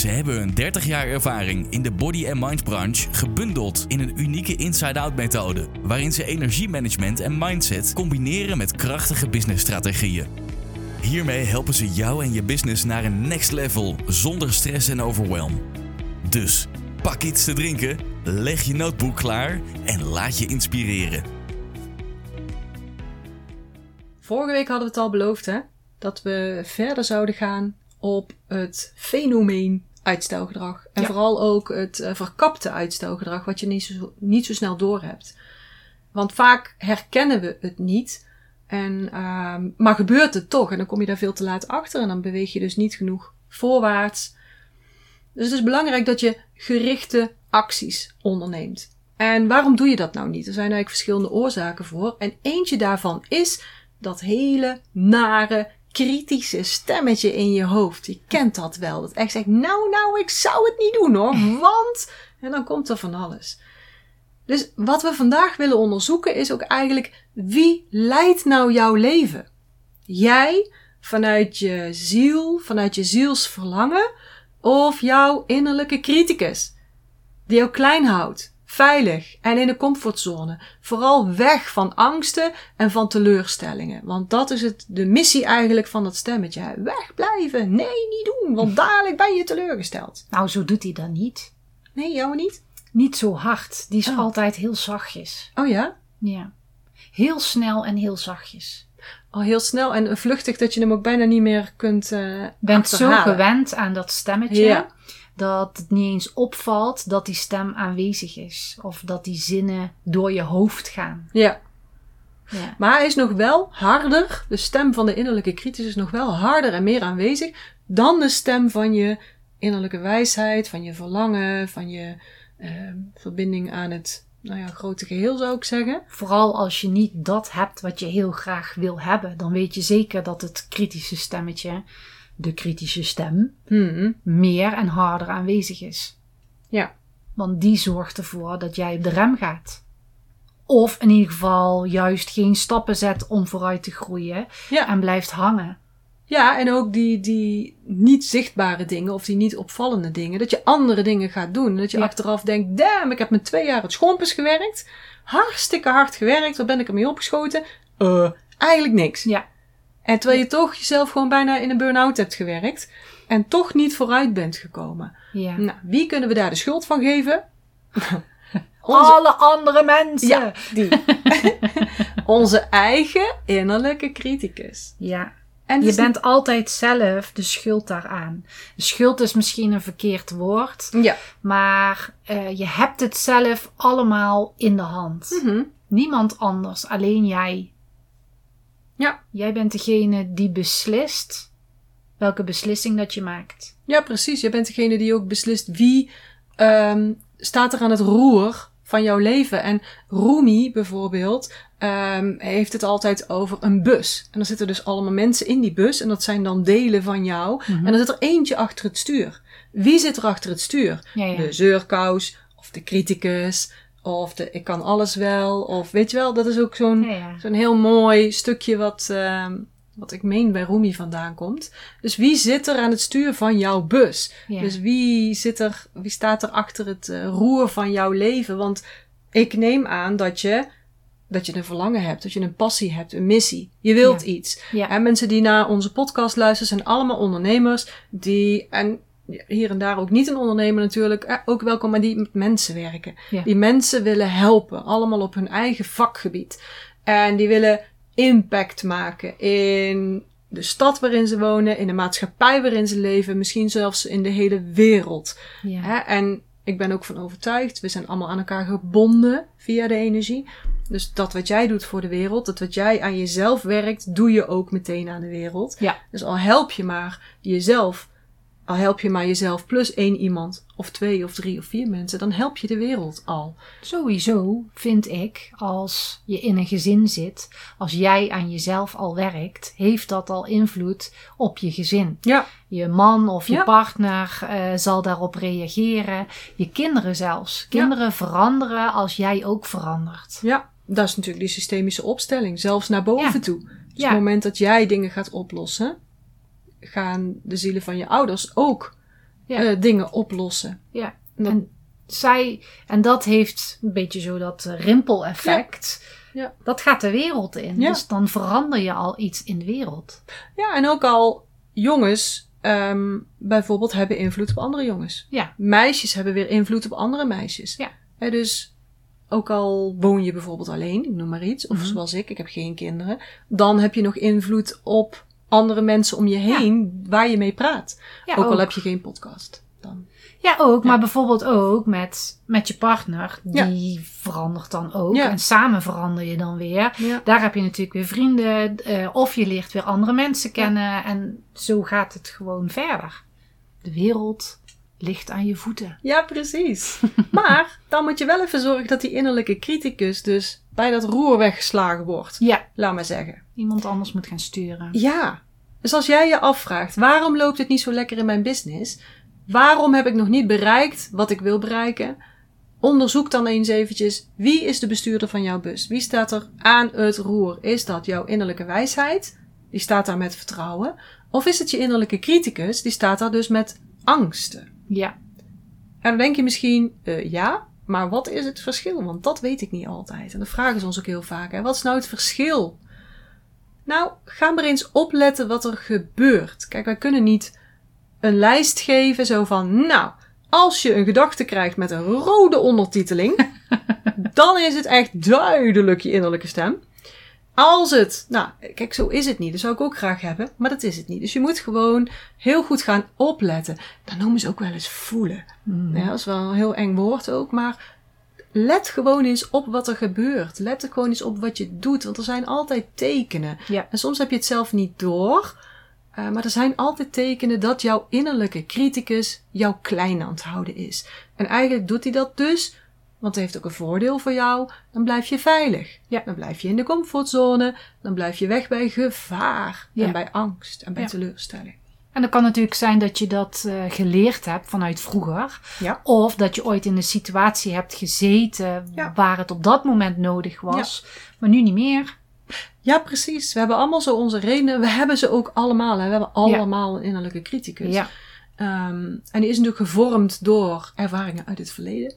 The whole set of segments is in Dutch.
Ze hebben een 30 jaar ervaring in de body and mind branche gebundeld in een unieke inside-out methode, waarin ze energiemanagement en mindset combineren met krachtige businessstrategieën. Hiermee helpen ze jou en je business naar een next level zonder stress en overwhelm. Dus pak iets te drinken, leg je notebook klaar en laat je inspireren. Vorige week hadden we het al beloofd, hè? Dat we verder zouden gaan op het fenomeen uitstelgedrag. En Ja. vooral ook het eh, verkapte uitstelgedrag, wat je niet zo, niet zo snel doorhebt. Want vaak herkennen we het niet. En, ehm, maar gebeurt het toch. En dan kom je daar veel te laat achter. En dan beweeg je dus niet genoeg voorwaarts. Dus het is belangrijk dat je gerichte acties onderneemt. En waarom doe je dat nou niet? Er zijn eigenlijk verschillende oorzaken voor. En eentje daarvan is dat hele nare, kritische stemmetje in je hoofd. Je kent dat wel. Dat echt zegt, nou, nou, ik zou het niet doen hoor. Want... En dan komt er van alles. Dus wat we vandaag willen onderzoeken is ook eigenlijk wie leidt nou jouw leven? Jij vanuit je ziel, vanuit je zielsverlangen of jouw innerlijke criticus die jou klein houdt, veilig en in de comfortzone. Vooral weg van angsten en van teleurstellingen. Want dat is het, de missie eigenlijk van dat stemmetje. Wegblijven, nee, niet doen, want dadelijk ben je teleurgesteld. Nou, zo doet hij dat niet. Nee, jou niet? Niet zo hard. Die is Oh. altijd heel zachtjes. Oh ja? Ja. Heel snel en heel zachtjes. Al heel snel en vluchtig dat je hem ook bijna niet meer kunt eh bent zo gewend aan dat stemmetje Ja. Dat het niet eens opvalt dat die stem aanwezig is. Of dat die zinnen door je hoofd gaan. Ja, Ja. maar hij is nog wel harder. De stem van de innerlijke criticus is nog wel harder en meer aanwezig dan de stem van je innerlijke wijsheid, van je verlangen, van je eh, verbinding aan het nou ja, grote geheel zou ik zeggen. Vooral als je niet dat hebt wat je heel graag wil hebben, dan weet je zeker dat het kritische stemmetje, de kritische stem, Hmm. meer en harder aanwezig is. Ja. Want die zorgt ervoor dat jij op de rem gaat. Of in ieder geval juist geen stappen zet om vooruit te groeien Ja. en blijft hangen. Ja, en ook die, die niet zichtbare dingen of die niet opvallende dingen. Dat je andere dingen gaat doen. Dat je Ja. achteraf denkt, damn, ik heb met twee jaar het schoonpers gewerkt. Hartstikke hard gewerkt. Waar ben ik ermee opgeschoten? Eh, eigenlijk niks. Ja. En terwijl je toch jezelf gewoon bijna in een burn-out hebt gewerkt. En toch niet vooruit bent gekomen. Ja. Nou, wie kunnen we daar de schuld van geven? Onze, Alle andere mensen. ja, die. Onze eigen innerlijke criticus. Ja. En Je is bent altijd zelf de schuld daaraan. De schuld is misschien een verkeerd woord, Ja. maar eh, je hebt het zelf allemaal in de hand. Mhm. Niemand anders, alleen jij. Ja. Jij bent degene die beslist welke beslissing dat je maakt. Ja, precies. Je bent degene die ook beslist wie ehm, staat er aan het roer van jouw leven. En Rumi bijvoorbeeld ehm, heeft het altijd over een bus. En dan zitten dus allemaal mensen in die bus. En dat zijn dan delen van jou. En dan zit er eentje achter het stuur. Wie zit er achter het stuur? Ja, ja. De zeurkous of de criticus of de ik kan alles wel. Of weet je wel, dat is ook zo'n Ja, ja. Zo'n heel mooi stukje wat, ehm, wat ik meen bij Rumi vandaan komt. Dus wie zit er aan het stuur van jouw bus? Ja. Dus wie, zit er, wie staat er achter het eh, roer van jouw leven? Want ik neem aan dat je, dat je een verlangen hebt, dat je een passie hebt, een missie. Je wilt iets. En mensen die naar onze podcast luisteren zijn allemaal ondernemers die, en hier en daar ook niet een ondernemer natuurlijk, eh, ook welkom, maar die met mensen werken. Ja. Die mensen willen helpen, allemaal op hun eigen vakgebied. En die willen impact maken in de stad waarin ze wonen, in de maatschappij waarin ze leven, misschien zelfs in de hele wereld. Ja. En ik ben ook van overtuigd, we zijn allemaal aan elkaar gebonden via de energie. Dus dat wat jij doet voor de wereld, dat wat jij aan jezelf werkt, doe je ook meteen aan de wereld. Ja. Dus al help je maar jezelf al help je maar jezelf plus één iemand, of twee of drie of vier mensen, dan help je de wereld al. Sowieso vind ik, als je in een gezin zit, als jij aan jezelf al werkt, heeft dat al invloed op je gezin. Ja, Je man of je Ja. partner eh, zal daarop reageren. Je kinderen zelfs. Kinderen veranderen als jij ook verandert. ja. Dat is natuurlijk die systemische opstelling, zelfs naar boven Ja. toe. Dus Ja. op het moment dat jij dingen gaat oplossen, gaan de zielen van je ouders ook Ja. eh, dingen oplossen. Ja. En dat- En, zij, en dat heeft een beetje zo dat eh, rimpeleffect. Ja. Dat gaat de wereld in. Ja. Dus dan verander je al iets in de wereld. Ja, en ook al jongens ehm, bijvoorbeeld hebben invloed op andere jongens. Ja. Meisjes hebben weer invloed op andere meisjes. Ja. Dus ook al woon je bijvoorbeeld alleen, ik noem maar iets, of Mhm. zoals ik, ik heb geen kinderen, dan heb je nog invloed op andere mensen om je heen waar je mee praat. Ook, al heb je geen podcast. Dan. Ja, ook. Maar bijvoorbeeld ook met, met je partner. Ja. Die verandert dan ook. En samen verander je dan weer. Ja. Daar heb je natuurlijk weer vrienden. eh, of je leert weer andere mensen kennen. En zo gaat het gewoon verder. De wereld ligt aan je voeten. ja, precies. maar dan moet je wel even zorgen dat die innerlijke criticus dus bij dat roer weggeslagen wordt. Ja, Laat maar zeggen. iemand anders moet gaan sturen. Ja. Dus als jij je afvraagt, waarom loopt het niet zo lekker in mijn business? Waarom heb ik nog niet bereikt wat ik wil bereiken? Onderzoek dan eens eventjes, wie is de bestuurder van jouw bus? Wie staat er aan het roer? Is dat jouw innerlijke wijsheid? Die staat daar met vertrouwen. Of is het je innerlijke criticus? Die staat daar dus met angsten. Ja, En dan denk je misschien, eh, ja, maar wat is het verschil? Want dat weet ik niet altijd. En dat vragen ze ons ook heel vaak. Hè? Wat is nou het verschil? Nou, ga maar eens opletten wat er gebeurt. Kijk, wij kunnen niet een lijst geven zo van, nou, als je een gedachte krijgt met een rode ondertiteling, dan is het echt duidelijk je innerlijke stem. Als het, nou, kijk, zo is het niet. Dat zou ik ook graag hebben, maar dat is het niet. Dus je moet gewoon heel goed gaan opletten. Dat noemen ze ook wel eens voelen. Mm. Ja, dat is wel een heel eng woord ook, maar let gewoon eens op wat er gebeurt. Let er gewoon eens op wat je doet, want er zijn altijd tekenen. Ja. En soms heb je het zelf niet door, eh, maar er zijn altijd tekenen dat jouw innerlijke criticus jou klein aan het houden is. En eigenlijk doet hij dat dus, want het heeft ook een voordeel voor jou, dan blijf je veilig. Ja. Dan blijf je in de comfortzone, dan blijf je weg bij gevaar Ja. en bij angst en bij Ja. teleurstelling. En dan kan natuurlijk zijn dat je dat eh, geleerd hebt vanuit vroeger. Ja. Of dat je ooit in een situatie hebt gezeten Ja. waar het op dat moment nodig was. Maar nu niet meer. Ja, precies. We hebben allemaal zo onze redenen. We hebben ze ook allemaal. Hè. We hebben allemaal een innerlijke criticus. Ehm, en die is natuurlijk gevormd door ervaringen uit het verleden.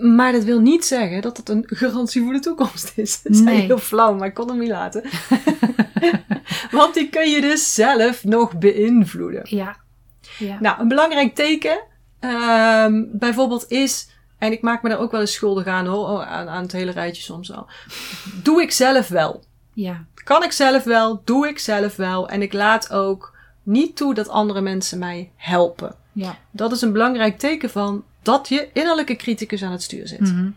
Maar dat wil niet zeggen dat het een garantie voor de toekomst is. Het is Nee. heel flauw, maar ik kon hem niet laten. Want die kun je dus zelf nog beïnvloeden. Ja. ja. Nou, een belangrijk teken ehm, bijvoorbeeld is, en ik maak me daar ook wel eens schuldig aan hoor, oh, aan, aan het hele rijtje soms al. Doe ik zelf wel? ja. Kan ik zelf wel? Doe ik zelf wel? En ik laat ook niet toe dat andere mensen mij helpen. ja. Dat is een belangrijk teken van dat je innerlijke criticus aan het stuur zit. Mhm.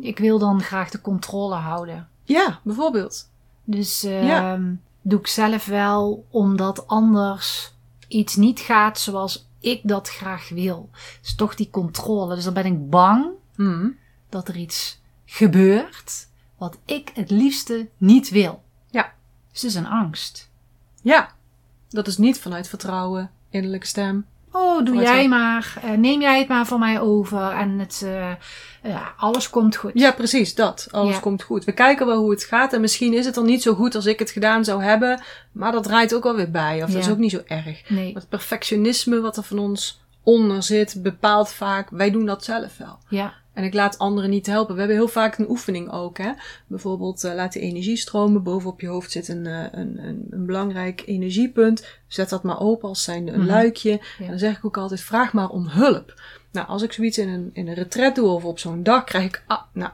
Ik wil dan graag de controle houden. Ja, bijvoorbeeld. Dus ehm, Ja. doe ik zelf wel omdat anders iets niet gaat zoals ik dat graag wil. Dus toch die controle. Dus dan ben ik bang Mhm. dat er iets gebeurt wat ik het liefste niet wil. Ja. Dus het is een angst. Ja, dat is niet vanuit vertrouwen, innerlijke stem. Oh, doe jij maar. Eh, neem jij het maar van mij over. En het, ja, alles komt goed. Ja, precies, dat. Alles Ja. komt goed. We kijken wel hoe het gaat en misschien is het dan niet zo goed als ik het gedaan zou hebben, maar dat draait ook alweer bij. Of dat is ook niet zo erg. Nee. Het perfectionisme wat er van ons onder zit, bepaalt vaak, wij doen dat zelf wel. Ja. En ik laat anderen niet helpen. We hebben heel vaak een oefening ook. Hè? Bijvoorbeeld eh, laat de energie stromen. Bovenop je hoofd zit een, eh, een, een, een belangrijk energiepunt. Zet dat maar open als zijnde een Mhm. luikje. Ja. En dan zeg ik ook altijd, vraag maar om hulp. Nou, als ik zoiets in een, in een retret doe of op zo'n dag, krijg ik... Ah, nou,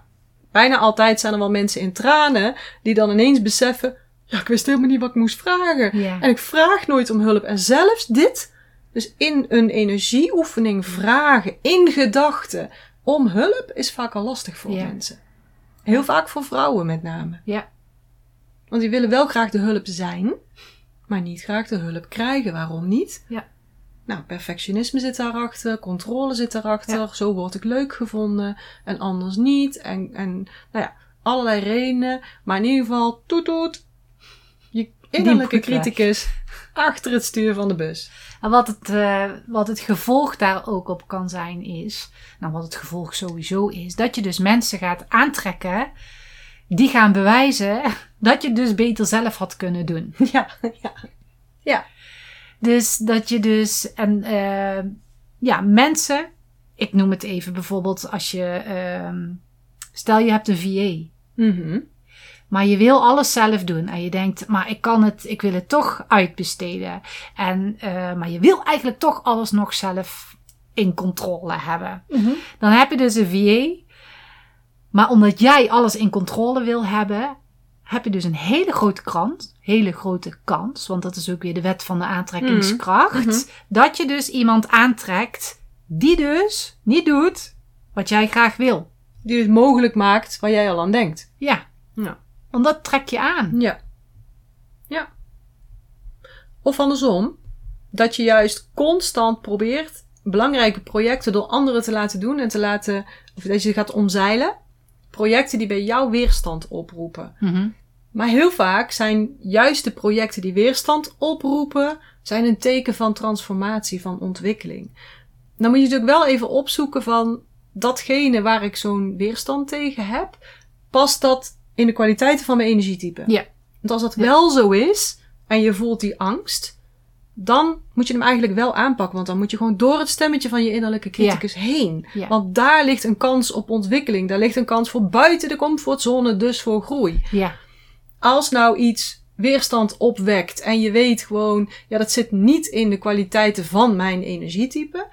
bijna altijd zijn er wel mensen in tranen die dan ineens beseffen... Ja, ik wist helemaal niet wat ik moest vragen. Ja. En ik vraag nooit om hulp. En zelfs dit, dus in een energieoefening vragen, in gedachten, om hulp, is vaak al lastig voor Ja. mensen. Heel vaak voor vrouwen met name. Ja. Want die willen wel graag de hulp zijn, maar niet graag de hulp krijgen. Waarom niet? Ja. Nou, perfectionisme zit daarachter, controle zit daarachter, zo word ik leuk gevonden en anders niet. En, en nou ja, allerlei redenen. Maar in ieder geval, toet toet, je innerlijke criticus achter het stuur van de bus. En wat het, eh, wat het gevolg daar ook op kan zijn is, nou wat het gevolg sowieso is, dat je dus mensen gaat aantrekken die gaan bewijzen dat je dus beter zelf had kunnen doen. Ja, ja. Ja. Dus dat je dus, en eh, ja, mensen, ik noem het even bijvoorbeeld als je, ehm, stel je hebt een VA, Mhm. Maar je wil alles zelf doen en je denkt, maar ik kan het, ik wil het toch uitbesteden. En, eh, maar je wil eigenlijk toch alles nog zelf in controle hebben. Mhm. Dan heb je dus een VA. Maar omdat jij alles in controle wil hebben, heb je dus een hele grote kans, hele grote kans, want dat is ook weer de wet van de aantrekkingskracht, Mhm. dat je dus iemand aantrekt die dus niet doet wat jij graag wil. Die het mogelijk maakt waar jij al aan denkt. Ja. Ja. Want dat trek je aan. Ja. Ja. Of andersom, dat je juist constant probeert belangrijke projecten door anderen te laten doen en te laten, of dat je gaat omzeilen. Projecten die bij jou weerstand oproepen. Mhm. Maar heel vaak zijn juist de projecten die weerstand oproepen, zijn een teken van transformatie, van ontwikkeling. Dan moet je natuurlijk wel even opzoeken van datgene waar ik zo'n weerstand tegen heb, past dat in de kwaliteiten van mijn energietype? Ja. Want als dat Ja. wel zo is en je voelt die angst, dan moet je hem eigenlijk wel aanpakken. Want dan moet je gewoon door het stemmetje van je innerlijke criticus heen. Ja. Want daar ligt een kans op ontwikkeling. Daar ligt een kans voor buiten de comfortzone, dus voor groei. Ja. Als nou iets weerstand opwekt en je weet gewoon, ja, dat zit niet in de kwaliteiten van mijn energietype.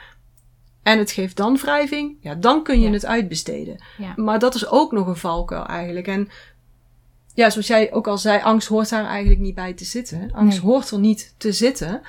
En het geeft dan wrijving, ja, dan kun je Ja. het uitbesteden. Ja. Maar dat is ook nog een valkuil eigenlijk. En ja, zoals jij ook al zei, angst hoort daar eigenlijk niet bij te zitten. Angst Nee. hoort er niet te zitten.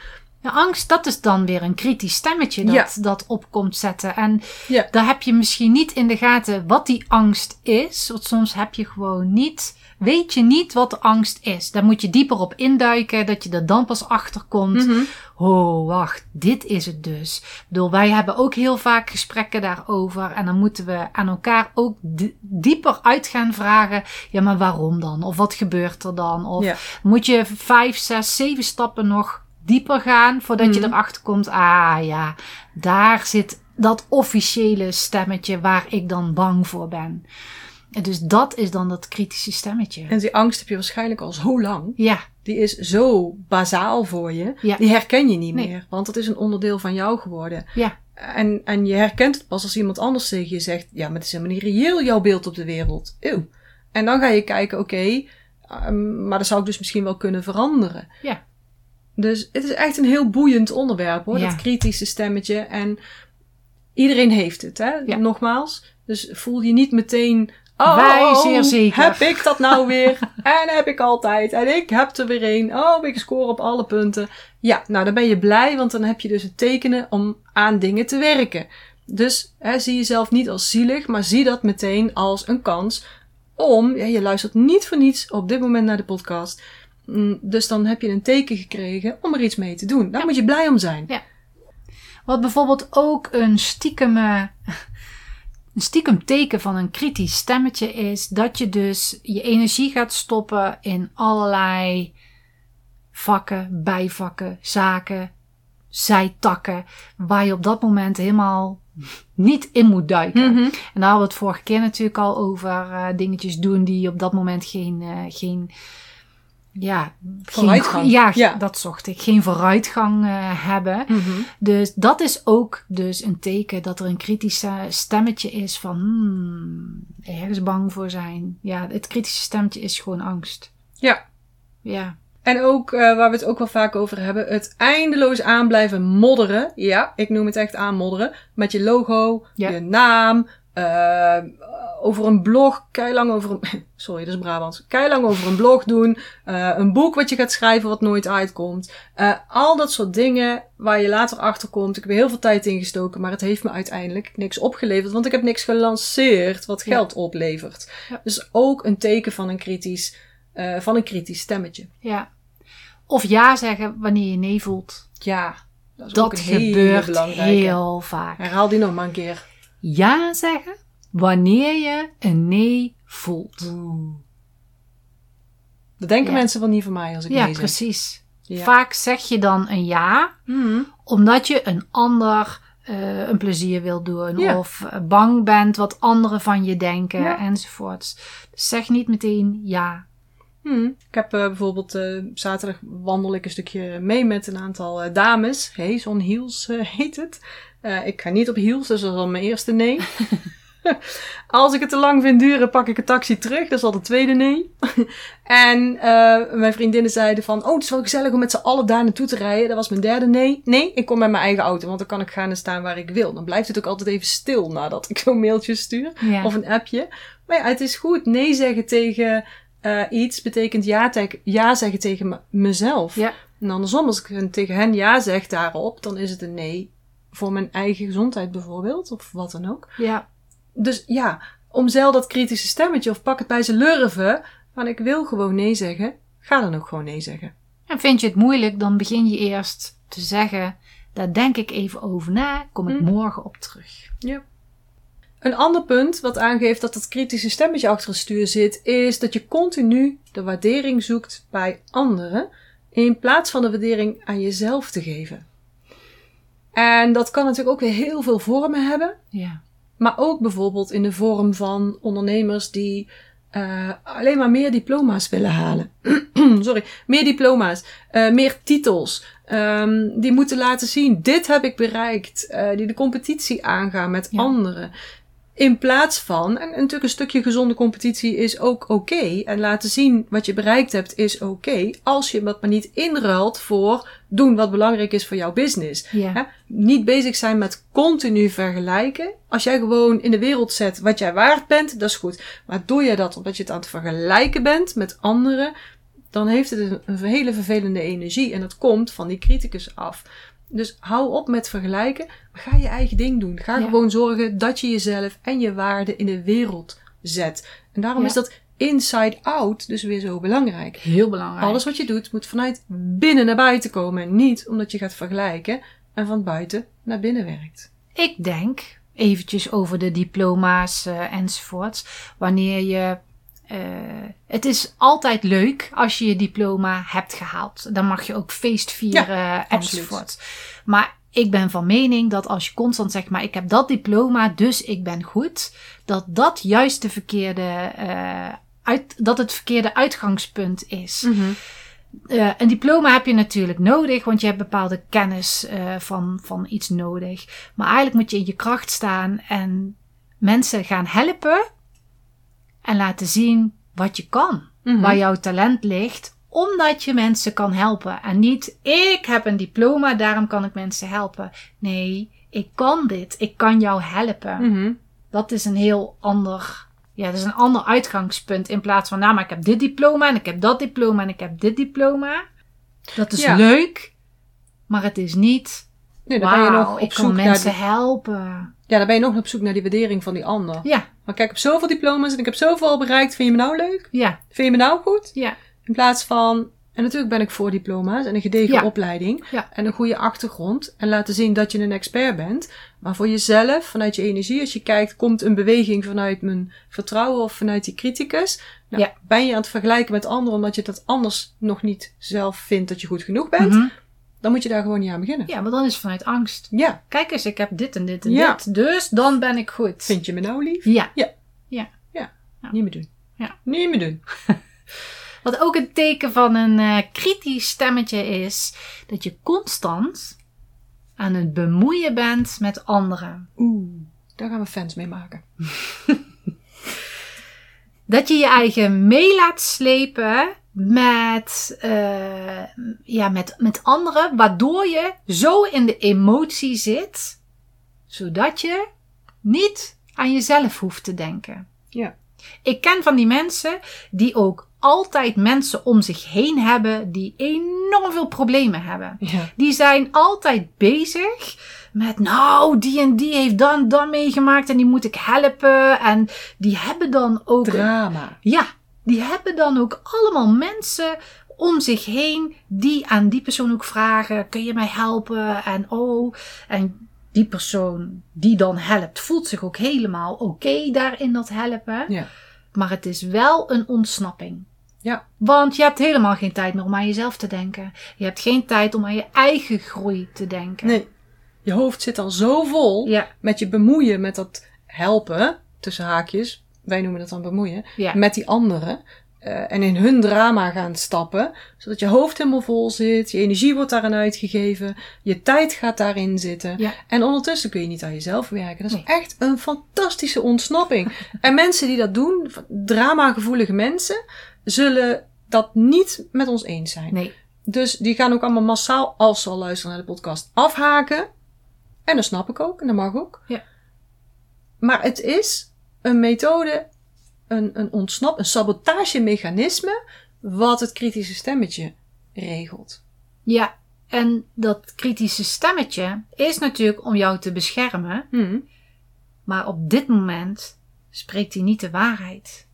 Ja, angst, dat is dan weer een kritisch stemmetje dat, Ja. dat op komt zetten. En Ja. daar heb je misschien niet in de gaten wat die angst is. Want soms heb je gewoon niet, weet je niet wat de angst is. Daar moet je dieper op induiken, dat je er dan pas achter komt. Mhm. Oh, wacht, dit is het dus. Ik bedoel, wij hebben ook heel vaak gesprekken daarover. En dan moeten we aan elkaar ook di- dieper uit gaan vragen. Ja, maar waarom dan? Of wat gebeurt er dan? Of Ja. moet je vijf, zes, zeven stappen nog dieper gaan voordat je Mhm. erachter komt. Ah ja, daar zit dat officiële stemmetje waar ik dan bang voor ben. En dus dat is dan dat kritische stemmetje. En die angst heb je waarschijnlijk al zo lang. Ja, Die is zo bazaal voor je. Ja. Die herken je niet Nee. meer. Want het is een onderdeel van jou geworden. ja, En, en je herkent het pas als iemand anders tegen je zegt: Ja, maar het is helemaal niet reëel jouw beeld op de wereld. Eeuw. En dan ga je kijken: Oké, ehm, maar dat zou ik dus misschien wel kunnen veranderen. Ja. Dus het is echt een heel boeiend onderwerp hoor, Ja. dat kritische stemmetje. En iedereen heeft het, hè? Ja. Nogmaals. Dus voel je niet meteen. Oh, Wij oh, zeer zeker. Heb ik dat nou weer? en heb ik altijd. En ik heb er weer een. Oh, ik score op alle punten. Ja, nou dan ben je blij, want dan heb je dus het tekenen om aan dingen te werken. Dus hè, zie jezelf niet als zielig, maar zie dat meteen als een kans om. Ja, je luistert niet voor niets op dit moment naar de podcast. Mm, Dus dan heb je een teken gekregen om er iets mee te doen. Daar Ja. moet je blij om zijn. Wat bijvoorbeeld ook een stiekem, eh, een stiekem teken van een kritisch stemmetje is, dat je dus je energie gaat stoppen in allerlei vakken, bijvakken, zaken, zijtakken, waar je op dat moment helemaal niet in moet duiken. Mhm. En daar hadden we het vorige keer natuurlijk al over eh, dingetjes doen die op dat moment geen, eh, geen ja, Vooruitgang. Geen, ja, Ja. dat zocht ik. Geen vooruitgang eh, hebben. Mhm. Dus dat is ook dus een teken dat er een kritisch eh, stemmetje is van hmm, ergens bang voor zijn. Ja, het kritische stemmetje is gewoon angst. Ja. Ja, En ook, eh, waar we het ook wel vaak over hebben, het eindeloos aan blijven modderen. Ja, ik noem het echt aanmodderen. Met je logo, Ja. je naam, eh, over een blog, keilang over een... Sorry, dat is Brabants. Keilang over een blog doen. eh, een boek wat je gaat schrijven wat nooit uitkomt. Eh, al dat soort dingen waar je later achter komt. Ik heb heel veel tijd in gestoken, maar het heeft me uiteindelijk niks opgeleverd. Want ik heb niks gelanceerd wat Ja. geld oplevert. Ja. Dus ook een teken van een kritisch, van een kritisch stemmetje. ja. Of ja zeggen wanneer je nee voelt. Ja, Dat Dat gebeurt heel vaak. Herhaal die nog maar een keer. Ja zeggen wanneer je een nee voelt. Dat denken Ja. mensen wel niet van mij als ik Ja, nee zeg. precies. Ja. Vaak zeg je dan een ja, Mhm. omdat je een ander eh, een plezier wil doen. Ja. Of bang bent wat anderen van je denken enzovoorts. Dus zeg niet meteen ja. Hmm. Ik heb eh, bijvoorbeeld eh, zaterdag wandel ik een stukje mee met een aantal eh, dames. Haze on Heels heet het. Ik ga niet op heels, dus dat is al mijn eerste nee. Als ik het te lang vind duren, pak ik een taxi terug. Dat is al de tweede nee. en mijn vriendinnen zeiden van... Oh, het is wel gezellig om met z'n allen daar naartoe te rijden. Dat was mijn derde nee. Nee, ik kom met mijn eigen auto, want dan kan ik gaan en staan waar ik wil. Dan blijft het ook altijd even stil nadat ik zo'n mailtje stuur. Ja. Of een appje. Maar ja, het is goed. Nee zeggen tegen eh, iets betekent ja, te- ja zeggen tegen me- mezelf. Ja. En andersom, als ik tegen hen ja zeg daarop, dan is het een nee voor mijn eigen gezondheid bijvoorbeeld. Of wat dan ook. ja. Dus ja, omzeil dat kritische stemmetje of pak het bij zijn lurven. Van ik wil gewoon nee zeggen. Ga dan ook gewoon nee zeggen. En vind je het moeilijk, dan begin je eerst te zeggen... Daar denk ik even over na, kom ik Hm. morgen op terug. Een ander punt wat aangeeft dat dat kritische stemmetje achter het stuur zit, is dat je continu de waardering zoekt bij anderen, in plaats van de waardering aan jezelf te geven. En dat kan natuurlijk ook weer heel veel vormen hebben, Ja. maar ook bijvoorbeeld in de vorm van ondernemers die eh, alleen maar meer diploma's willen halen. Sorry, meer diploma's, eh, meer titels. ehm, die moeten laten zien, dit heb ik bereikt. eh, die de competitie aangaan met Ja. anderen. In plaats van, en natuurlijk een stukje gezonde competitie is ook oké. en laten zien wat je bereikt hebt is oké. als je dat maar niet inruilt voor doen wat belangrijk is voor jouw business. Ja. Hè? Niet bezig zijn met continu vergelijken. Als jij gewoon in de wereld zet wat jij waard bent, dat is goed. Maar doe je dat omdat je het aan het vergelijken bent met anderen, dan heeft het een hele vervelende energie. En dat komt van die criticus af. Dus hou op met vergelijken. Ga je eigen ding doen. Ga Ja. gewoon zorgen dat je jezelf en je waarde in de wereld zet. En daarom Ja. is dat inside out dus weer zo belangrijk. Heel belangrijk. Alles wat je doet moet vanuit binnen naar buiten komen. En niet omdat je gaat vergelijken en van buiten naar binnen werkt. Ik denk, eventjes over de diploma's eh, enzovoorts. Wanneer je. Eh, het is altijd leuk als je je diploma hebt gehaald. Dan mag je ook feest vieren enzovoorts. Maar ik ben van mening dat als je constant zegt, maar ik heb dat diploma, dus ik ben goed. Dat dat juist de verkeerde, eh, uit, dat het verkeerde uitgangspunt is. Eh, een diploma heb je natuurlijk nodig, want je hebt bepaalde kennis van, van iets nodig. Maar eigenlijk moet je in je kracht staan en mensen gaan helpen en laten zien wat je kan, Mhm. waar jouw talent ligt, omdat je mensen kan helpen. En niet, ik heb een diploma, daarom kan ik mensen helpen. Nee, ik kan dit, ik kan jou helpen. Mhm. Dat is een heel ander, ja, dat is een ander uitgangspunt. In plaats van, nou, maar ik heb dit diploma en ik heb dat diploma en ik heb dit diploma. Dat is Ja. leuk, maar het is niet, Nee, dan ben je nog ik op zoek kan naar mensen die, helpen. ja, dan ben je nog op zoek naar die waardering van die ander. Ja, Maar kijk, ik heb zoveel diploma's en ik heb zoveel al bereikt. Vind je me nou leuk? ja, Vind je me nou goed? ja, In plaats van, en natuurlijk ben ik voor diploma's en een gedegen Ja. opleiding Ja. en een goede achtergrond en laten zien dat je een expert bent. Maar voor jezelf, vanuit je energie, als je kijkt, komt een beweging vanuit mijn vertrouwen of vanuit die criticus. Nou, Ja. Ben je aan het vergelijken met anderen omdat je dat anders nog niet zelf vindt dat je goed genoeg bent, Mhm. Dan moet je daar gewoon niet aan beginnen. ja, maar dan is het vanuit angst. Ja, Kijk eens, ik heb dit en dit en Ja. dit, dus dan ben ik goed. vind je me nou lief? Ja, Niet meer doen. Ja. Niet meer doen. wat ook een teken van een eh, kritisch stemmetje is, dat je constant aan het bemoeien bent met anderen. Oeh, daar gaan we fans mee maken. Dat je je eigen mee laat slepen met, eh, ja, met, met anderen, waardoor je zo in de emotie zit, zodat je niet aan jezelf hoeft te denken. Ja. Ik ken van die mensen die ook altijd mensen om zich heen hebben die enorm veel problemen hebben. Ja. Die zijn altijd bezig met, nou, die en die heeft dan dan meegemaakt en die moet ik helpen. En die hebben dan ook Drama. ja, die hebben dan ook allemaal mensen om zich heen die aan die persoon ook vragen: kun je mij helpen? En oh, en die persoon die dan helpt, voelt zich ook helemaal oké daar in dat helpen. Ja. Maar het is wel een ontsnapping. Ja. Want je hebt helemaal geen tijd meer om aan jezelf te denken. Je hebt geen tijd om aan je eigen groei te denken. Nee. Je hoofd zit al zo vol Ja, met je bemoeien met dat helpen, tussen haakjes, wij noemen dat dan bemoeien, ja. met die anderen. eh, en in hun drama gaan stappen, zodat je hoofd helemaal vol zit, je energie wordt daarin uitgegeven, je tijd gaat daarin zitten. Ja. En ondertussen kun je niet aan jezelf werken. Dat is Nee. echt een fantastische ontsnapping. en mensen die dat doen, dramagevoelige mensen, zullen dat niet met ons eens zijn. Nee, Dus die gaan ook allemaal massaal, als ze al luisteren naar de podcast, afhaken. En dat snap ik ook, en dat mag ook. Ja. Maar het is een methode, een, een ontsnap, een sabotagemechanisme, wat het kritische stemmetje regelt. ja. En dat kritische stemmetje is natuurlijk om jou te beschermen. Hm. Maar op dit moment spreekt hij niet de waarheid.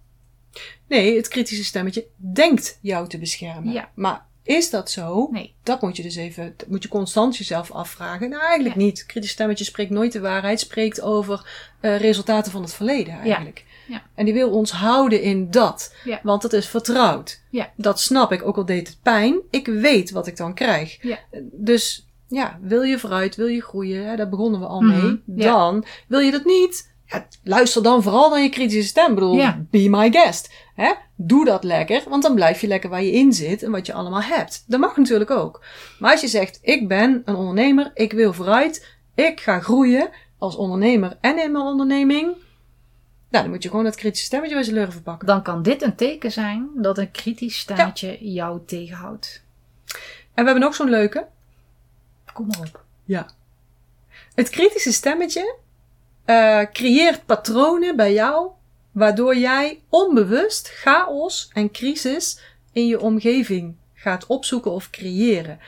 Nee, het kritische stemmetje denkt jou te beschermen. Ja. Maar is dat zo? Nee. Dat moet je dus even, dat moet je constant jezelf afvragen. Nou, eigenlijk Ja. niet. Kritisch stemmetje spreekt nooit de waarheid, spreekt over eh, resultaten van het verleden eigenlijk. Ja. En die wil ons houden in dat. Ja. Want het is vertrouwd. Ja. Dat snap ik, ook al deed het pijn. Ik weet wat ik dan krijg. Ja. Dus ja, wil je vooruit, wil je groeien, hè, daar begonnen we al Mhm, mee. Dan wil je dat niet. Ja, luister dan vooral naar je kritische stem. Ik bedoel, Ja. be my guest. Hè? Doe dat lekker, want dan blijf je lekker waar je in zit en wat je allemaal hebt. Dat mag natuurlijk ook. Maar als je zegt, ik ben een ondernemer, ik wil vooruit, ik ga groeien als ondernemer en in mijn onderneming. Nou, dan moet je gewoon dat kritische stemmetje bij zijn lurven pakken. Dan kan dit een teken zijn dat een kritisch stemmetje jou tegenhoudt. En we hebben nog zo'n leuke. Kom maar op. Ja. Het kritische stemmetje eh, creëert patronen bij jou, waardoor jij onbewust chaos en crisis in je omgeving gaat opzoeken of creëren.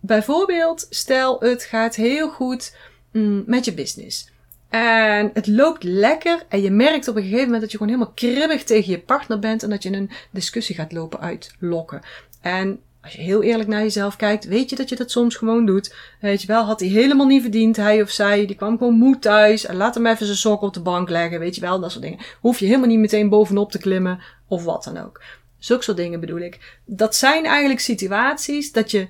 Bijvoorbeeld, stel het gaat heel goed mm, met je business. En het loopt lekker en je merkt op een gegeven moment dat je gewoon helemaal kribbig tegen je partner bent en dat je een discussie gaat lopen uitlokken. En als je heel eerlijk naar jezelf kijkt, weet je dat je dat soms gewoon doet. Weet je wel, had hij helemaal niet verdiend, hij of zij. Die kwam gewoon moe thuis en laat hem even zijn sok op de bank leggen. Weet je wel, dat soort dingen. Hoef je helemaal niet meteen bovenop te klimmen of wat dan ook. Zulke soort dingen bedoel ik. Dat zijn eigenlijk situaties dat je,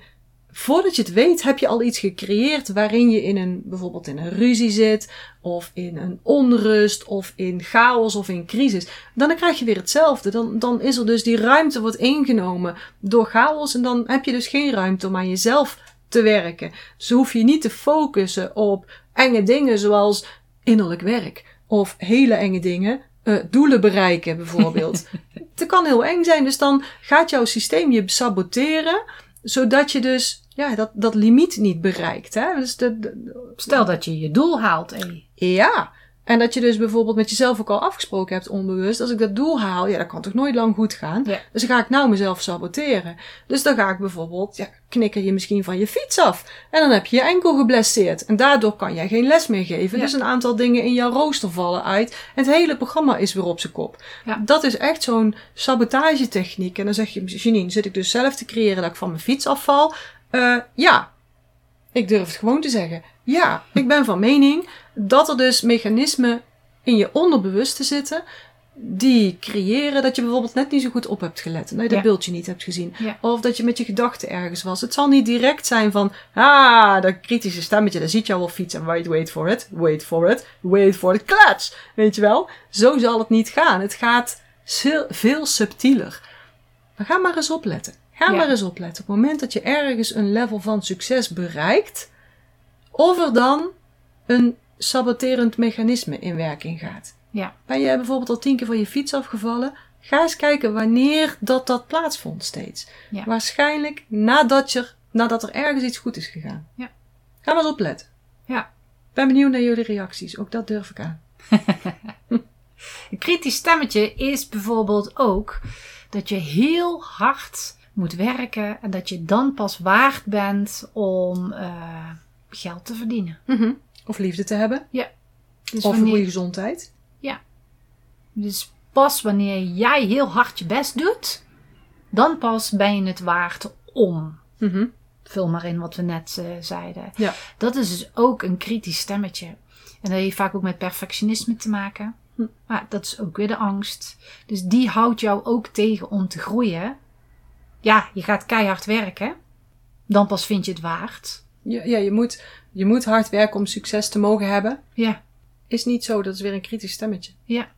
voordat je het weet, heb je al iets gecreëerd waarin je in een, bijvoorbeeld in een ruzie zit, of in een onrust, of in chaos, of in crisis. Dan krijg je weer hetzelfde. Dan, dan is er dus die ruimte wordt ingenomen door chaos en dan heb je dus geen ruimte om aan jezelf te werken. Dus hoef je niet te focussen op enge dingen zoals innerlijk werk of hele enge dingen. eh, doelen bereiken bijvoorbeeld. Het kan heel eng zijn, dus dan gaat jouw systeem je saboteren, zodat je dus ja, dat, dat limiet niet bereikt. Hè? Dus de, de- Stel dat je je doel haalt. Hé. ja. En dat je dus bijvoorbeeld met jezelf ook al afgesproken hebt onbewust. Als ik dat doel haal, ja, dat kan toch nooit lang goed gaan. Ja. Dus dan ga ik nou mezelf saboteren. Dus dan ga ik bijvoorbeeld, ja, knikker je misschien van je fiets af. En dan heb je je enkel geblesseerd. En daardoor kan jij geen les meer geven. Ja. Dus een aantal dingen in jouw rooster vallen uit. En het hele programma is weer op zijn kop. Ja. Dat is echt zo'n sabotagetechniek. En dan zeg je, Janine, zit ik dus zelf te creëren dat ik van mijn fiets afval? Eh, ja. Ik durf het gewoon te zeggen. Ja, ik ben van mening dat er dus mechanismen in je onderbewuste zitten die creëren dat je bijvoorbeeld net niet zo goed op hebt gelet. En dat je dat Ja. beeldje niet hebt gezien. Ja. Of dat je met je gedachten ergens was. Het zal niet direct zijn van, ah, dat kritische stemmetje, dat ziet jou wel fietsen. Wait, wait for it, wait for it, wait for the klats. Weet je wel? Zo zal het niet gaan. Het gaat veel, veel subtieler. Maar ga maar eens opletten. Ga Ja. maar eens opletten. Op het moment dat je ergens een level van succes bereikt, of er dan een saboterend mechanisme in werking gaat. Ja. Ben je bijvoorbeeld al tien keer van je fiets afgevallen? Ga eens kijken wanneer dat dat plaatsvond steeds. Ja. Waarschijnlijk nadat, je, nadat er ergens iets goed is gegaan. Ja. Ga maar eens opletten. Ja. Ben benieuwd naar jullie reacties. Ook dat durf ik aan. Een kritisch stemmetje is bijvoorbeeld ook dat je heel hard moet werken en dat je dan pas waard bent om eh, geld te verdienen. Of liefde te hebben. Dus, of een goede gezondheid. dus pas wanneer jij heel hard je best doet, Dan pas ben je het waard om. Mhm. Vul maar in wat we net eh, zeiden. Ja. Dat is dus ook een kritisch stemmetje. En dat heeft vaak ook met perfectionisme te maken. Hm. Maar dat is ook weer de angst. Dus die houdt jou ook tegen om te groeien. Ja, je gaat keihard werken. Dan pas vind je het waard. Ja, ja je, moet, je moet hard werken om succes te mogen hebben. Ja, Is niet zo, dat is weer een kritisch stemmetje. ja,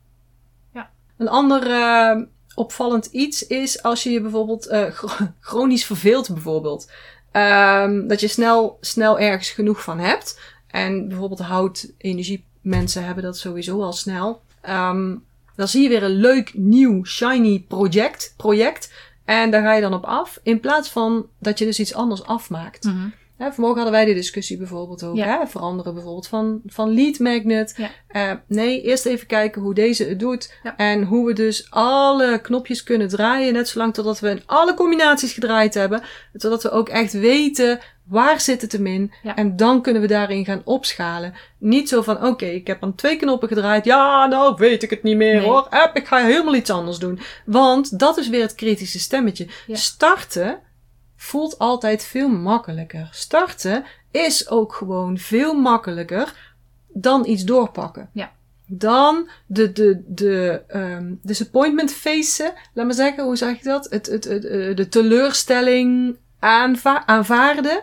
Een ander eh, opvallend iets is als je je bijvoorbeeld eh, chro- chronisch verveelt, bijvoorbeeld. Ehm, dat je snel, snel ergens genoeg van hebt. En bijvoorbeeld hout-energie mensen hebben dat sowieso al snel. Ehm, dan zie je weer een leuk, nieuw, shiny project, project. En daar ga je dan op af. In plaats van dat je dus iets anders afmaakt. Mhm. Hè, vanmorgen hadden wij die discussie bijvoorbeeld ook. Ja. Hè? Veranderen bijvoorbeeld van, van lead magnet. Ja. Eh, nee, eerst even kijken hoe deze het doet. Ja. En hoe we dus alle knopjes kunnen draaien. Net zolang totdat we in alle combinaties gedraaid hebben. Totdat we ook echt weten waar zit het hem in. Ja. En dan kunnen we daarin gaan opschalen. Niet zo van, oké, ik heb aan twee knoppen gedraaid. Ja, nou weet ik het niet meer Nee. hoor. App, ik ga helemaal iets anders doen. Want dat is weer het kritische stemmetje. Ja. Starten voelt altijd veel makkelijker. Starten is ook gewoon veel makkelijker dan iets doorpakken. Ja. Dan de, de, de um, disappointment facen, laat maar zeggen, hoe zeg je dat? Het, het, het, eh, de teleurstelling aanva aanvaarden.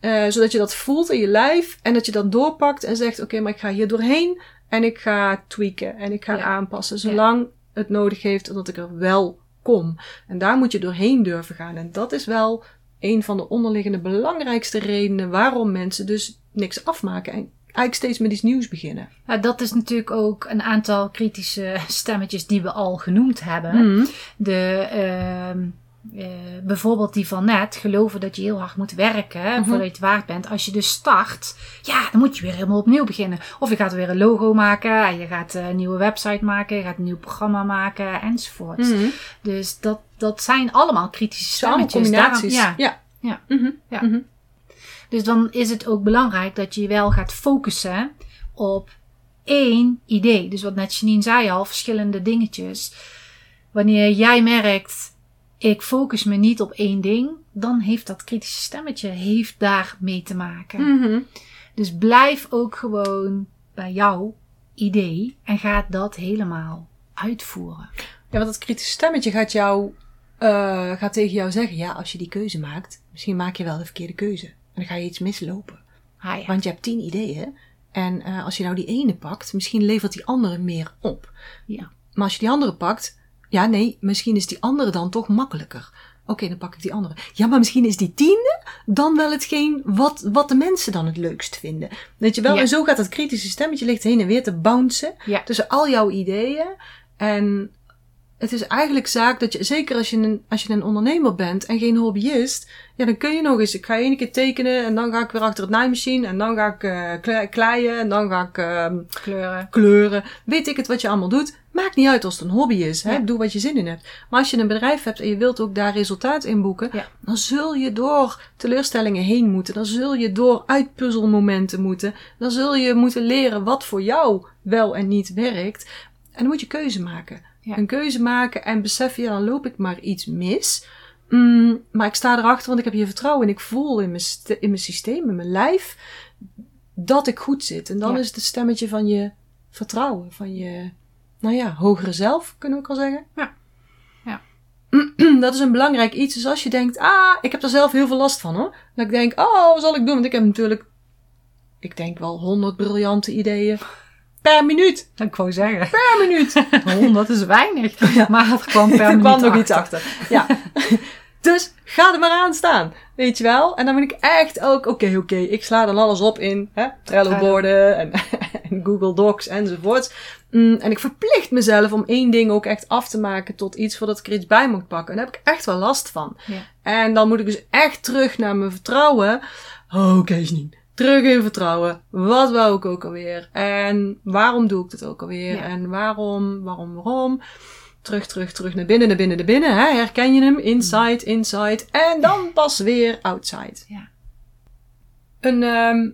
Eh, zodat je dat voelt in je lijf en dat je dan doorpakt en zegt: Oké, maar ik ga hier doorheen en ik ga tweaken en ik ga Ja. aanpassen. Zolang het nodig heeft dat ik er wel kom. En daar moet je doorheen durven gaan. En dat is wel een van de onderliggende belangrijkste redenen waarom mensen dus niks afmaken en eigenlijk steeds met iets nieuws beginnen. Ja, dat is natuurlijk ook een aantal kritische stemmetjes die we al genoemd hebben. Mhm. De, ehm, eh, bijvoorbeeld die van net, geloven dat je heel hard moet werken Mhm. voordat je het waard bent. Als je dus start, ja, dan moet je weer helemaal opnieuw beginnen. Of je gaat weer een logo maken, en je gaat eh, een nieuwe website maken, je gaat een nieuw programma maken, enzovoort. Mhm. Dus dat, dat zijn allemaal kritische stemmetjes. combinaties. Daarom- ja. ja. Ja. Mhm. Ja. Dus dan is het ook belangrijk dat je wel gaat focussen op één idee. Dus wat net Janine zei al, verschillende dingetjes. Wanneer jij merkt, ik focus me niet op één ding, dan heeft dat kritische stemmetje heeft daar mee te maken. Mhm. Dus blijf ook gewoon bij jouw idee en ga dat helemaal uitvoeren. Ja, want dat kritische stemmetje gaat jou, eh, gaat tegen jou zeggen, ja, als je die keuze maakt, misschien maak je wel de verkeerde keuze. En dan ga je iets mislopen. Ah ja. Want je hebt tien ideeën. En eh, als je nou die ene pakt, misschien levert die andere meer op. Ja. Maar als je die andere pakt, ja, nee, misschien is die andere dan toch makkelijker. Oké, dan pak ik die andere. Ja, maar misschien is die tiende dan wel hetgeen wat, wat de mensen dan het leukst vinden. Weet je wel? Ja. En zo gaat dat kritische stemmetje ligt heen en weer te bouncen Ja. tussen al jouw ideeën. En het is eigenlijk zaak dat je, zeker als je een, als je een ondernemer bent en geen hobbyist, ja, dan kun je nog eens, ik ga één keer tekenen en dan ga ik weer achter het naaimachine en dan ga ik kle- kleien en dan ga ik ehm, Kleuren. kleuren. Weet ik het wat je allemaal doet. Maakt niet uit als het een hobby is. Hè? Ja. Doe wat je zin in hebt. Maar als je een bedrijf hebt en je wilt ook daar resultaat in boeken, Ja. dan zul je door teleurstellingen heen moeten. Dan zul je door uitpuzzelmomenten moeten. Dan zul je moeten leren wat voor jou wel en niet werkt. En dan moet je keuze maken. Ja. Een keuze maken en beseffen, ja, dan loop ik maar iets mis. Mm, maar ik sta erachter, want ik heb hier vertrouwen en ik voel in mijn, in mijn systeem, in mijn lijf, dat ik goed zit. En dan Ja. is het een stemmetje van je vertrouwen, van je, nou ja, hogere zelf, kunnen we ook al zeggen. Ja. Ja. Dat is een belangrijk iets. Dus als je denkt, ah, ik heb er zelf heel veel last van hoor. Dat ik denk, oh, wat zal ik doen? Want ik heb natuurlijk, ik denk wel honderd briljante ideeën per minuut. Dat ik wou zeggen. Per minuut. 100 is weinig. Maar het kwam per er minuut kwam nog iets achter. Ja. dus ga er maar aan staan. Weet je wel? En dan moet ik echt ook, oké, oké, ik sla dan alles op in hè, Trello-borden en, en Google Docs enzovoorts. Mm, en ik verplicht mezelf om één ding ook echt af te maken tot iets voordat ik er iets bij moet pakken. En daar heb ik echt wel last van. Ja. En dan moet ik dus echt terug naar mijn vertrouwen. Oh, Oké, Janine. Terug in vertrouwen. Wat wou ik ook alweer? En waarom doe ik dit ook alweer? Ja. En waarom, waarom, waarom? Terug, terug, terug naar binnen, naar binnen, naar binnen. Hè? Herken je hem? Inside, inside. En dan pas weer outside. Ja. Een, ehm,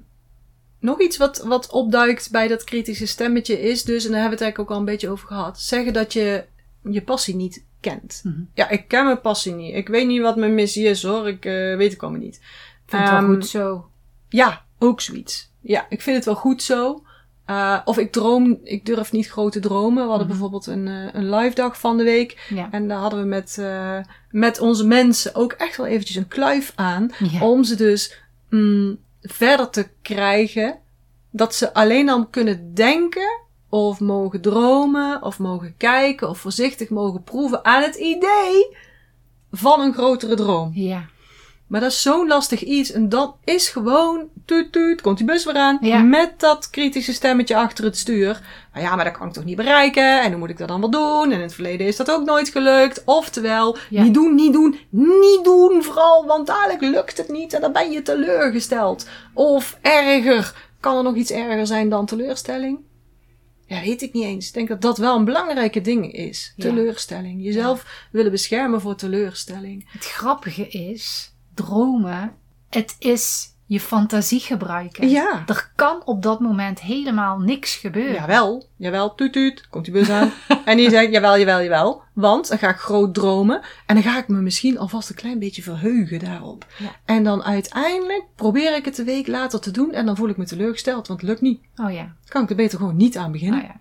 nog iets wat, wat opduikt bij dat kritische stemmetje is dus, en daar hebben we het eigenlijk ook al een beetje over gehad, zeggen dat je je passie niet kent. Mhm. Ja, ik ken mijn passie niet. Ik weet niet wat mijn missie is hoor. Ik eh, weet het allemaal niet. Vind het wel Ehm, goed zo. Ja, ook zoiets. Ja, ik vind het wel goed zo. Eh, of ik droom, ik durf niet grote dromen. We hadden Mhm. bijvoorbeeld een, eh, een live dag van de week. Ja. En daar hadden we met, eh, met onze mensen ook echt wel eventjes een kluif aan. Ja. Om ze dus mm, verder te krijgen. Dat ze alleen al kunnen denken. Of mogen dromen. Of mogen kijken. Of voorzichtig mogen proeven aan het idee van een grotere droom. ja. Maar dat is zo'n lastig iets. En dat is gewoon, tuut tuut, komt die bus weer aan. Ja. Met dat kritische stemmetje achter het stuur. Maar ja, maar dat kan ik toch niet bereiken. En hoe moet ik dat dan wel doen? En in het verleden is dat ook nooit gelukt. Oftewel, Ja. niet doen, niet doen, niet doen vooral. Want dadelijk lukt het niet en dan ben je teleurgesteld. Of erger. Kan er nog iets erger zijn dan teleurstelling? Ja, weet ik niet eens. Ik denk dat dat wel een belangrijke ding is. Teleurstelling. Jezelf willen beschermen voor teleurstelling. Het grappige is, dromen, het is je fantasie gebruiken. Ja. Er kan op dat moment helemaal niks gebeuren. Jawel, jawel, tuut tuut, komt die bus aan. en die zegt, jawel, jawel, jawel. Want dan ga ik groot dromen. En dan ga ik me misschien alvast een klein beetje verheugen daarop. Ja. En dan uiteindelijk probeer ik het een week later te doen. En dan voel ik me teleurgesteld, want het lukt niet. Oh ja. Dan kan ik er beter gewoon niet aan beginnen. Oh ja.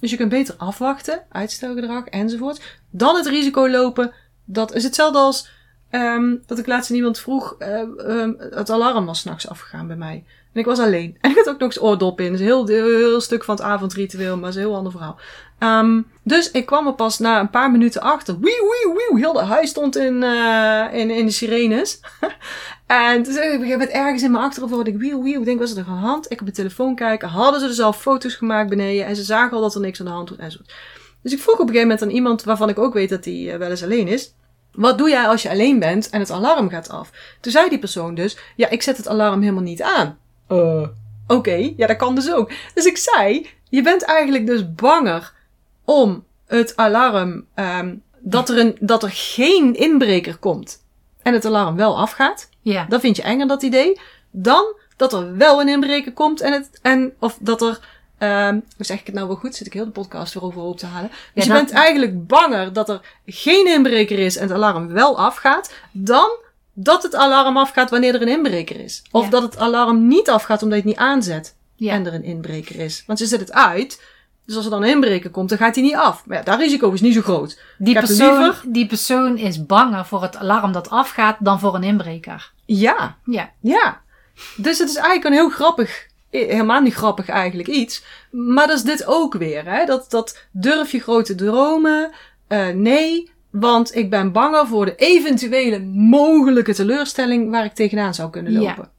Dus je kunt beter afwachten, uitstelgedrag enzovoort. Dan het risico lopen. Dat is hetzelfde als ehm, dat ik laatst iemand vroeg. ehm, het alarm was s'nachts afgegaan bij mij. En ik was alleen. En ik had ook nog eens oordop in. Dus een heel, heel, heel stuk van het avondritueel, maar dat is een heel ander verhaal. Ehm, dus ik kwam er pas na een paar minuten achter. Wieuw, wieuw, wieuw. Heel de huis stond in, eh, in, in de sirenes. en toen ik een moment ergens in mijn achterhoofd ik wieuw, wieuw. Ik denk, was er de hand? Ik op de telefoon kijken. Hadden ze dus al foto's gemaakt beneden. En ze zagen al dat er niks aan de hand was. enzovoort. Dus ik vroeg op een gegeven moment aan iemand waarvan ik ook weet dat hij eh, wel eens alleen is. Wat doe jij als je alleen bent en het alarm gaat af? Toen zei die persoon dus, ja, ik zet het alarm helemaal niet aan. Eh, oké, ja, dat kan dus ook. Dus ik zei, je bent eigenlijk dus banger om het alarm, ehm, dat, er een, dat er geen inbreker komt en het alarm wel afgaat. Ja. Dat vind je enger, dat idee. Dan dat er wel een inbreker komt en het, en, of dat er, ehm hoe zeg ik het nou wel goed? Zit ik heel de podcast weer overhoop te halen. Dus Ja, je dat- bent eigenlijk banger dat er geen inbreker is en het alarm wel afgaat, dan dat het alarm afgaat wanneer er een inbreker is. Of Ja. dat het alarm niet afgaat omdat je het niet aanzet Ja. en er een inbreker is. Want je zet het uit, dus als er dan een inbreker komt, dan gaat hij niet af. Maar ja, dat risico is niet zo groot. Die persoon, die persoon is banger voor het alarm dat afgaat dan voor een inbreker. Ja, Ja. Ja. Dus het is eigenlijk een heel grappig, helemaal niet grappig eigenlijk iets. Maar dat is dit ook weer, hè. Dat, dat durf je grote dromen? Eh, nee, want ik ben banger voor de eventuele mogelijke teleurstelling waar ik tegenaan zou kunnen Ja. lopen.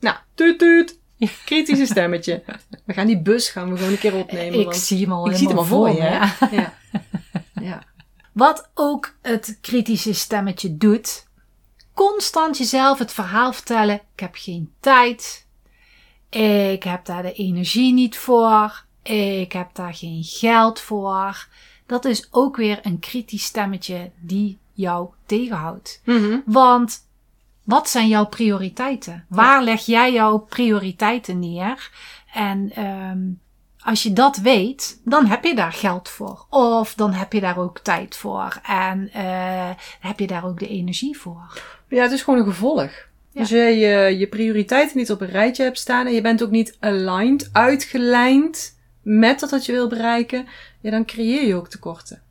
Nou, tuut tuut. Kritische stemmetje. We gaan die bus gaan we gewoon een keer opnemen. ik want zie hem al ik zie helemaal allemaal voor je, ja. Ja. ja. Wat ook het kritische stemmetje doet. Constant jezelf het verhaal vertellen. Ik heb geen tijd. Ik heb daar de energie niet voor. Ik heb daar geen geld voor. Dat is ook weer een kritisch stemmetje die jou tegenhoudt. Mhm. Want wat zijn jouw prioriteiten? Waar leg jij jouw prioriteiten neer? En ehm, als je dat weet, dan heb je daar geld voor. Of dan heb je daar ook tijd voor. En eh, heb je daar ook de energie voor. Ja, het is gewoon een gevolg. Ja. Als je, je je prioriteiten niet op een rijtje hebt staan en je bent ook niet aligned, uitgelijnd met dat wat je wil bereiken, ja, dan creëer je ook tekorten.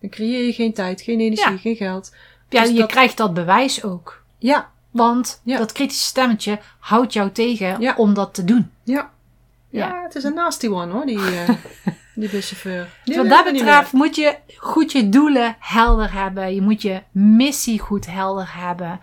Dan creëer je geen tijd, geen energie, Ja. geen geld. Ja, Dus je dat- krijgt dat bewijs ook. Ja, Want Ja. dat kritische stemmetje houdt jou tegen Ja. om dat te doen. ja. Ja, Ja. het is een nasty one hoor, die, eh die buschauffeur. Dus wat dat betreft moet je goed je doelen helder hebben. Je moet je missie goed helder hebben.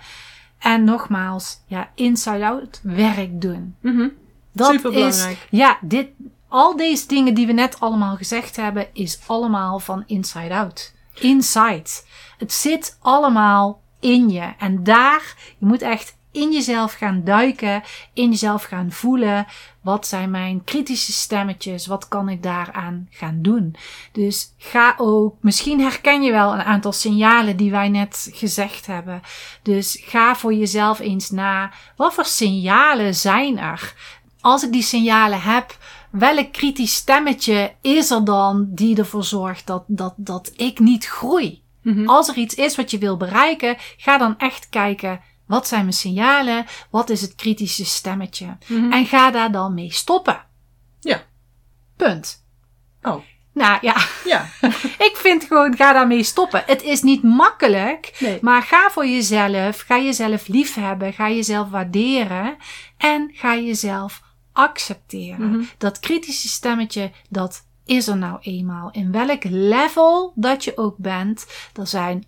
En nogmaals, ja, inside out werk doen. Mhm. Dat Superbelangrijk. is, ja, dit, al deze dingen die we net allemaal gezegd hebben, is allemaal van inside out. Inside. Het zit allemaal in je. En daar, je moet echt in jezelf gaan duiken, in jezelf gaan voelen. Wat zijn mijn kritische stemmetjes? Wat kan ik daaraan gaan doen? Dus ga ook, misschien herken je wel een aantal signalen die wij net gezegd hebben. Dus ga voor jezelf eens na. Wat voor signalen zijn er? Als ik die signalen heb, welk kritisch stemmetje is er dan die ervoor zorgt dat, dat, dat ik niet groei? Mhm. Als er iets is wat je wil bereiken, ga dan echt kijken. Wat zijn mijn signalen? Wat is het kritische stemmetje? Mhm. En ga daar dan mee stoppen. Ja. Punt. Oh, Nou ja, ja. ik vind gewoon, ga daarmee stoppen. Het is niet makkelijk, Nee. maar ga voor jezelf. Ga jezelf liefhebben. Ga jezelf waarderen. En ga jezelf accepteren. Mhm. Dat kritische stemmetje, dat is er nou eenmaal. In welk level dat je ook bent, er zijn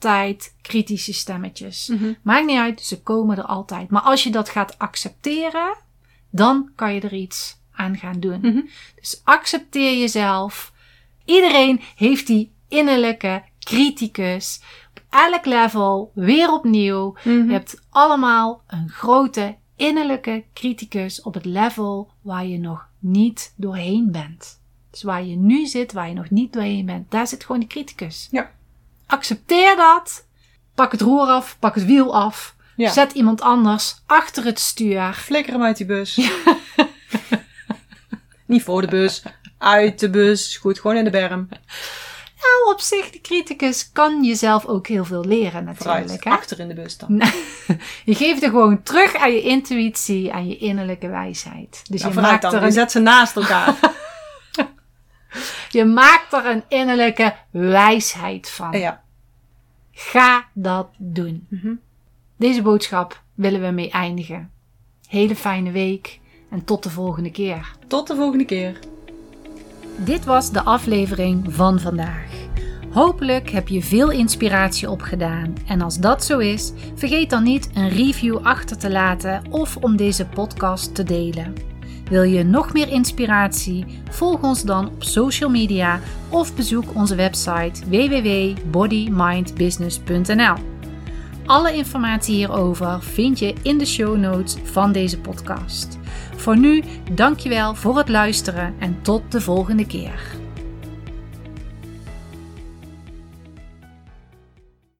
altijd kritische stemmetjes. Mhm. Maakt niet uit, ze komen er altijd. Maar als je dat gaat accepteren, dan kan je er iets aan gaan doen. Mhm. Dus accepteer jezelf. Iedereen heeft die innerlijke criticus. Op elk level, weer opnieuw. Mhm. Je hebt allemaal een grote innerlijke criticus op het level waar je nog niet doorheen bent. Dus waar je nu zit, waar je nog niet doorheen bent, daar zit gewoon die criticus. Ja. Accepteer dat. Pak het roer af, pak het wiel af. Ja. Zet iemand anders achter het stuur. Flikker hem uit die bus. Niet voor de bus, uit de bus. Goed, gewoon in de berm. Nou, op zich, die criticus kan jezelf ook heel veel leren natuurlijk. Hè? achter in de bus dan. Je geeft er gewoon terug aan je intuïtie, aan je innerlijke wijsheid. Dus Nou, je, maakt dan. er Je zet ze naast elkaar. je maakt er een innerlijke wijsheid van. ja. Ga dat doen. Mhm. Deze boodschap willen we mee eindigen. Hele fijne week en tot de volgende keer. Tot de volgende keer. Dit was de aflevering van vandaag. Hopelijk heb je veel inspiratie opgedaan. En als dat zo is, vergeet dan niet een review achter te laten of om deze podcast te delen. Wil je nog meer inspiratie? Volg ons dan op social media of bezoek onze website www.bodymindbusiness.nl. Alle informatie hierover vind je in de show notes van deze podcast. Voor nu, dankjewel voor het luisteren en tot de volgende keer.